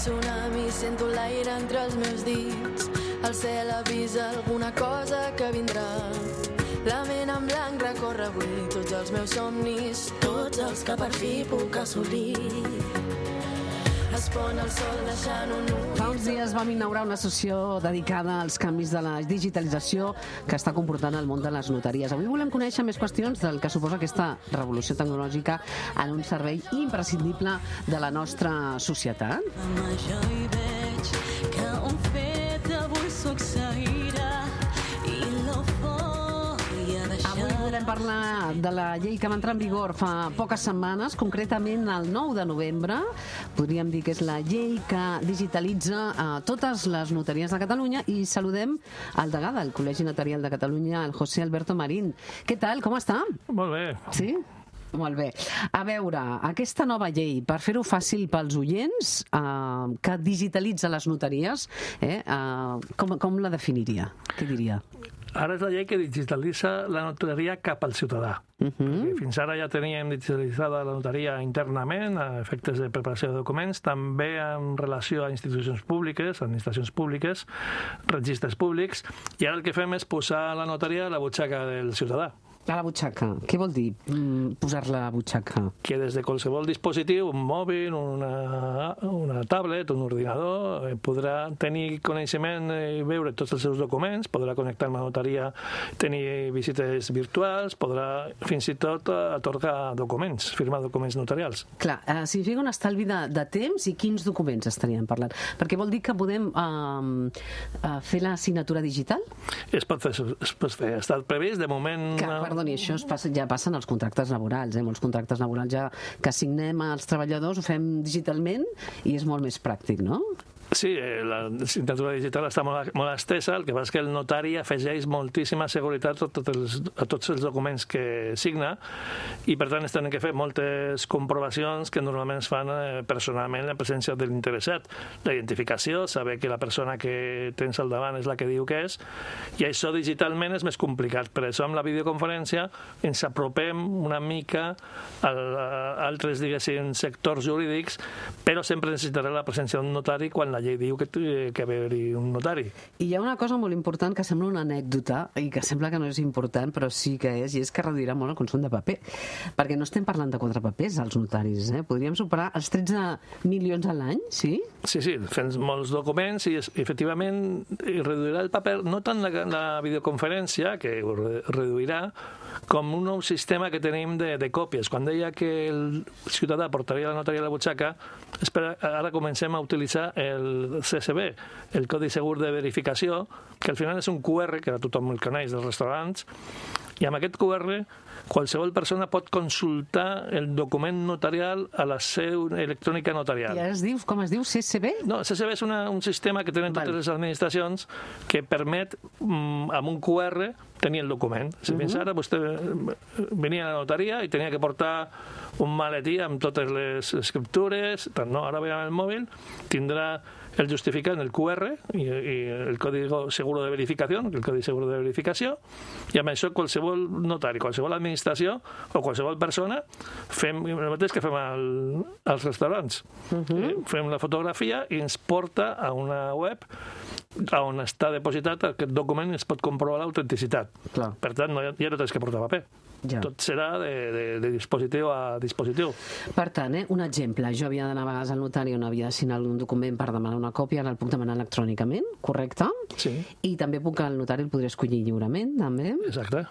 tsunami, sento l'aire entre els meus dits. El cel avisa alguna cosa que vindrà. La ment en blanc recorre avui tots els meus somnis, tots els que per fi puc assolir. Es pon el sol deixant un ull. Fa uns dies vam inaugurar una sessió dedicada als canvis de la digitalització que està comportant el món de les notaries. Avui volem conèixer més qüestions del que suposa aquesta revolució tecnològica en un servei imprescindible de la nostra societat. Home, jo hi veig que un fet avui succeirà volem parlar de la llei que va entrar en vigor fa poques setmanes, concretament el 9 de novembre. Podríem dir que és la llei que digitalitza a totes les notaries de Catalunya i saludem al degà del Col·legi Notarial de Catalunya, el José Alberto Marín. Què tal, com està? Molt bé. Sí? Molt bé. A veure, aquesta nova llei, per fer-ho fàcil pels oients, eh, que digitalitza les notaries, eh, eh, com, com la definiria? Què diria? Ara és la llei que digitalitza la notaria cap al ciutadà. Uh -huh. Fins ara ja teníem digitalitzada la notaria internament, a efectes de preparació de documents, també en relació a institucions públiques, administracions públiques, registres públics, i ara el que fem és posar la notaria a la butxaca del ciutadà A la butxaca. Què vol dir mm, posar-la a la butxaca? que des de qualsevol dispositiu, un mòbil, una, una tablet, un ordinador, eh, podrà tenir coneixement i veure tots els seus documents, podrà connectar amb la notaria, tenir visites virtuals, podrà fins i tot eh, atorgar documents, firmar documents notarials. Clar, eh, significa un estalvi de, de temps i quins documents estaríem parlant? Perquè vol dir que podem eh, eh, fer la signatura digital? Es pot fer, es pot fer. Ha estat previst, de moment... No- perdoni, això es passa, ja passa en els contractes laborals, eh? molts contractes laborals ja que signem als treballadors ho fem digitalment i és molt més pràctic, no? Sí, eh, la signatura digital està molt, molt estesa, el que passa és que el notari afegeix moltíssima seguretat a, tot els, a tots els documents que signa i per tant es tenen que fer moltes comprovacions que normalment es fan eh, personalment en presència de l'interessat. La identificació, saber que la persona que tens al davant és la que diu que és i això digitalment és més complicat. Per això amb la videoconferència ens apropem una mica a, a altres, diguéssim, sectors jurídics, però sempre necessitarà la presència d'un notari quan la llei diu que, té- que ha d'haver-hi un notari. I hi ha una cosa molt important que sembla una anècdota i que sembla que no és important, però sí que és, i és que reduirà molt el consum de paper. Perquè no estem parlant de quatre papers, els notaris, eh? Podríem superar els 13 milions a l'any, sí? Sí, sí, fem molts documents i efectivament reduirà el paper, no tant la, la videoconferència, que ho re- reduirà, com un nou sistema que tenim de, de còpies. Quan deia que el ciutadà portaria la notaria a la butxaca, espera, ara comencem a utilitzar el CSV, el Codi Segur de Verificació, que al final és un QR, que tothom el coneix dels restaurants, i amb aquest QR qualsevol persona pot consultar el document notarial a la seu electrònica notarial. I ara es diu, com es diu, CCB? No, CSV és una, un sistema que tenen totes Val. les administracions que permet, mm, amb un QR, tenir el document. Si fins ara vostè eh, venia a la notaria i tenia que portar un maletí amb totes les escriptures, tant no, ara ve amb el mòbil, tindrà el justificant, el QR i, i el codi seguro de verificació, el codi seguro de verificació, i amb això qualsevol notari, qualsevol administració o qualsevol persona fem el mateix que fem al, als restaurants. Uh -huh. Fem la fotografia i ens porta a una web on està depositat aquest document i es pot comprovar l'autenticitat. Per tant, no, ja no tens que portar paper. Ja. Tot serà de, de, de dispositiu a dispositiu. Per tant, eh, un exemple, jo havia d'anar a vegades al notari on havia de signar un document per demanar una còpia, ara el puc demanar electrònicament, correcte? Sí. I també puc, el notari el podria escollir lliurement, també. Exacte.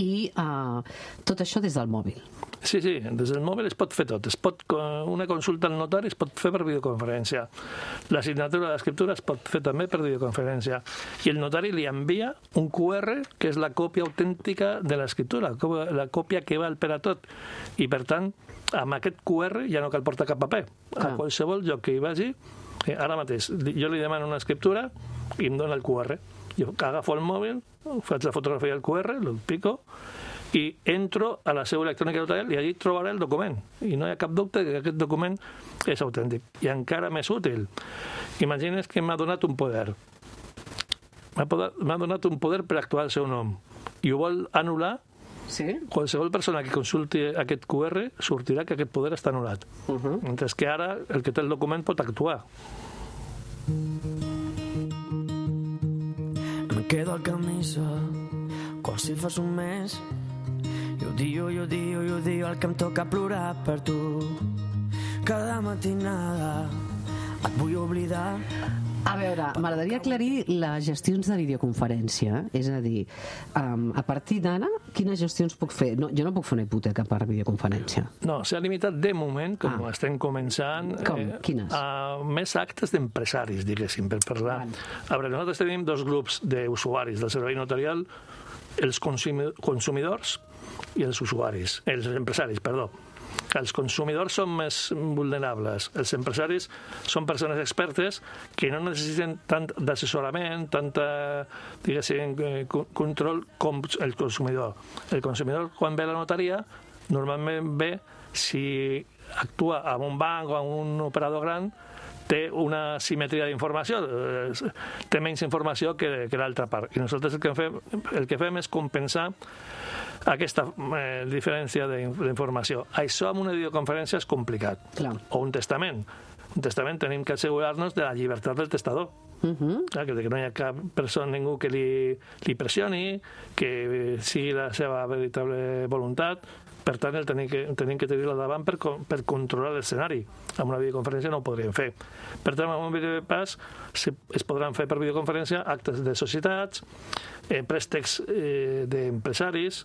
I uh, tot això des del mòbil. Sí, sí, des del mòbil es pot fer tot. Es pot, una consulta al notari es pot fer per videoconferència. La signatura de l'escriptura es pot fer també per videoconferència. I el notari li envia un QR, que és la còpia autèntica de l'escriptura, la còpia- que val per a tot. I, per tant, amb aquest QR ja no cal portar cap paper. Clar. A qualsevol lloc que hi vagi, eh, ara mateix, jo li demano una escriptura i em dona el QR. Jo agafo el mòbil, faig la fotografia del QR, el pico, i entro a la seu electrònica notarial i allí trobaré el document. I no hi ha cap dubte que aquest document és autèntic. I encara més útil. Imagines que m'ha donat un poder. M'ha donat un poder per actuar al seu nom. I ho vol anul·lar Sí? qualsevol persona que consulti aquest QR sortirà que aquest poder està anul·lat. Uh -huh. Mentre que ara el que té el document pot actuar. Em quedo al camisa com si fos un mes odio, i odio, i odio el que em toca plorar per tu cada matinada et vull oblidar A veure, m'agradaria aclarir les gestions de videoconferència. És a dir, um, a partir d'ara, quines gestions puc fer? No, jo no puc fer una hipoteca per videoconferència. No, s'ha limitat de moment, com Ah. estem començant, Com? Quines? a més actes d'empresaris, diguéssim, per parlar. Val. A veure, nosaltres tenim dos grups d'usuaris del servei notarial, els consumi- consumidors i els usuaris, els empresaris, perdó. Els consumidors són més vulnerables. Els empresaris són persones expertes que no necessiten tant d'assessorament, tanta, diguéssim, eh, co- control com el consumidor. El consumidor, quan ve a la notaria, normalment ve si actua amb un banc o amb un operador gran té una simetria d'informació, eh, té menys informació que, que l'altra part. I nosaltres el que fem, el que fem és compensar aquesta eh, diferència d'in- d'informació. Això amb una videoconferència és complicat. Clar. O un testament. Un testament tenim que assegurar-nos de la llibertat del testador. Uh -huh. Clar, que no hi ha cap persona, ningú que li, li pressioni, que sigui la seva veritable voluntat. Per tant, el tenim que, tenim que tenir-la davant per, per controlar l'escenari. Amb una videoconferència no ho podríem fer. Per tant, amb un videopàs se, es podran fer per videoconferència actes de societats, eh, préstecs eh, d'empresaris,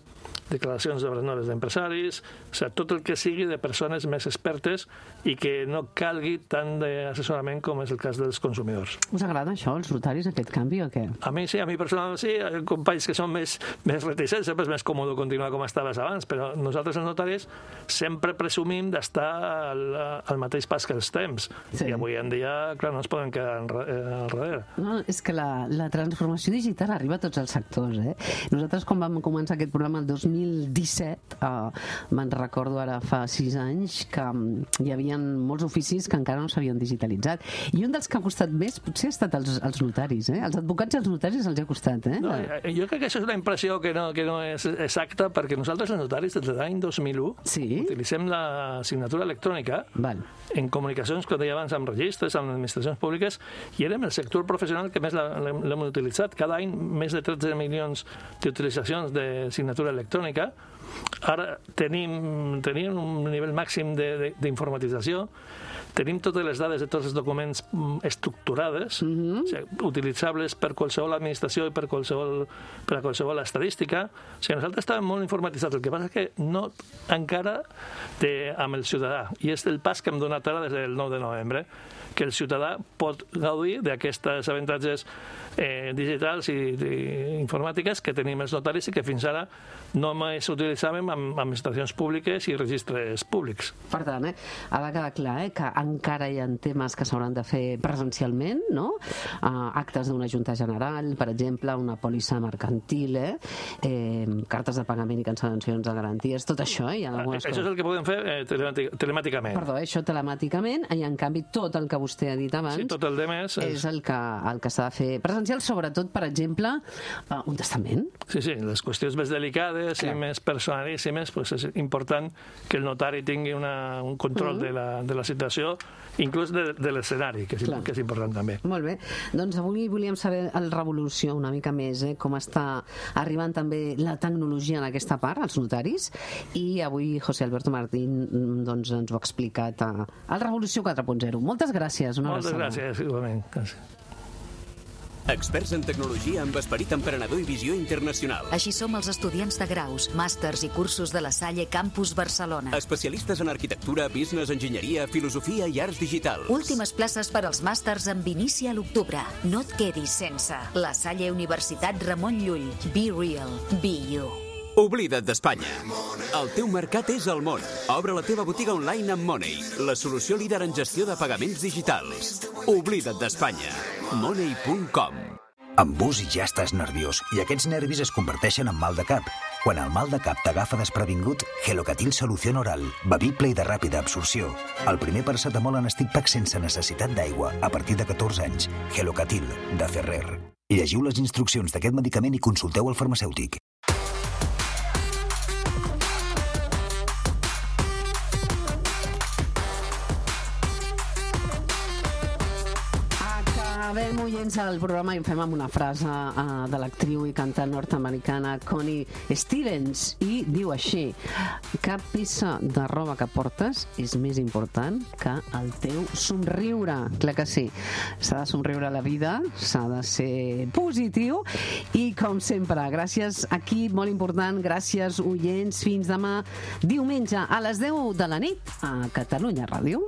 declaracions d'obres noves d'empresaris, o sigui, tot el que sigui de persones més expertes i que no calgui tant d'assessorament com és el cas dels consumidors. Us agrada això, els notaris, aquest canvi o què? A mi sí, a mi personalment sí, companys que són més, més reticents, sempre és més còmode continuar com estaves abans, però nosaltres els notaris sempre presumim d'estar al, al mateix pas que els temps. Sí. I avui en dia, clar, no ens poden quedar enra- eh. No, és que la, la transformació digital arriba a tots els sectors. Eh? Nosaltres, quan vam començar aquest programa el 2017, eh, me'n recordo ara fa sis anys, que mm, hi havia molts oficis que encara no s'havien digitalitzat. I un dels que ha costat més potser ha estat els, els notaris. Eh? Els advocats i els notaris els ha costat. Eh? No, eh, jo crec que això és una impressió que no, que no és exacta, perquè nosaltres, els notaris, des de l'any 2001, Sí. utilitzem la signatura electrònica Val. en comunicacions, com deia abans, amb registres, amb administracions públiques, i érem el sector professional que més l'hem utilitzat. Cada any més de 13 milions d'utilitzacions de signatura electrònica. Ara tenim, tenim un nivell màxim d'informatització, tenim totes les dades de tots els documents mm, estructurades, o sigui, utilitzables per qualsevol administració i per qualsevol, per a qualsevol estadística. O sigui, nosaltres estàvem molt informatitzats, el que passa és que no encara té amb el ciutadà, i és el pas que hem donat ara des del 9 de novembre, que el ciutadà pot gaudir d'aquestes avantatges eh, digitals i, i informàtiques que tenim els notaris i que fins ara només utilitzàvem amb administracions públiques i registres públics. Per tant, eh, ha de quedar clar eh, que encara hi ha temes que s'hauran de fer presencialment, no? Uh, actes d'una Junta General, per exemple, una pòlissa mercantil, eh? eh cartes de pagament i cancel·lacions de garanties, tot això, eh? Hi ha algunes Això és el que podem fer eh, telemàtic, telemàticament. Perdó, eh, això telemàticament, i en canvi tot el que vostè ha dit abans Sí, tot el demés és... és el que, el que s'ha de fer presencial, sobretot, per exemple, uh, un testament. Sí, sí, les qüestions més delicades Clar. i més personalíssimes, pues és important que el notari tingui una, un control Mm. de, la, de la situació, inclús de, de l'escenari, que, és, Clar. que és important també. Molt bé. Doncs avui volíem saber el Revolució una mica més, eh? com està arribant també la tecnologia en aquesta part, els notaris, i avui José Alberto Martín doncs, ens ho ha explicat a, al Revolució 4.0. Moltes gràcies. Una Moltes abraçada. gràcies, igualment. Gràcies. Experts en tecnologia amb esperit emprenedor i visió internacional. Així som els estudiants de graus, màsters i cursos de la Salle Campus Barcelona. Especialistes en arquitectura, business, enginyeria, filosofia i arts digitals. Últimes places per als màsters amb inici a l'octubre. No et quedis sense. La Salle Universitat Ramon Llull. Be real. Be you. Oblida't d'Espanya. El teu mercat és el món. Obre la teva botiga online amb Money, la solució líder en gestió de pagaments digitals. Oblida't d'Espanya. Money.com Amb bus ja estàs nerviós i aquests nervis es converteixen en mal de cap. Quan el mal de cap t'agafa desprevingut, Gelocatil Solució Oral, bevible i de ràpida absorció. El primer paracetamol en pack sense necessitat d'aigua a partir de 14 anys. Gelocatil, de Ferrer. Llegiu les instruccions d'aquest medicament i consulteu el farmacèutic. Oients, el programa i en fem amb una frase uh, de l'actriu i cantant nord-americana Connie Stevens i diu així cap peça de roba que portes és més important que el teu somriure. Clar que sí. S'ha de somriure a la vida, s'ha de ser positiu i, com sempre, gràcies aquí, molt important, gràcies, oients, fins demà diumenge a les 10 de la nit a Catalunya Ràdio.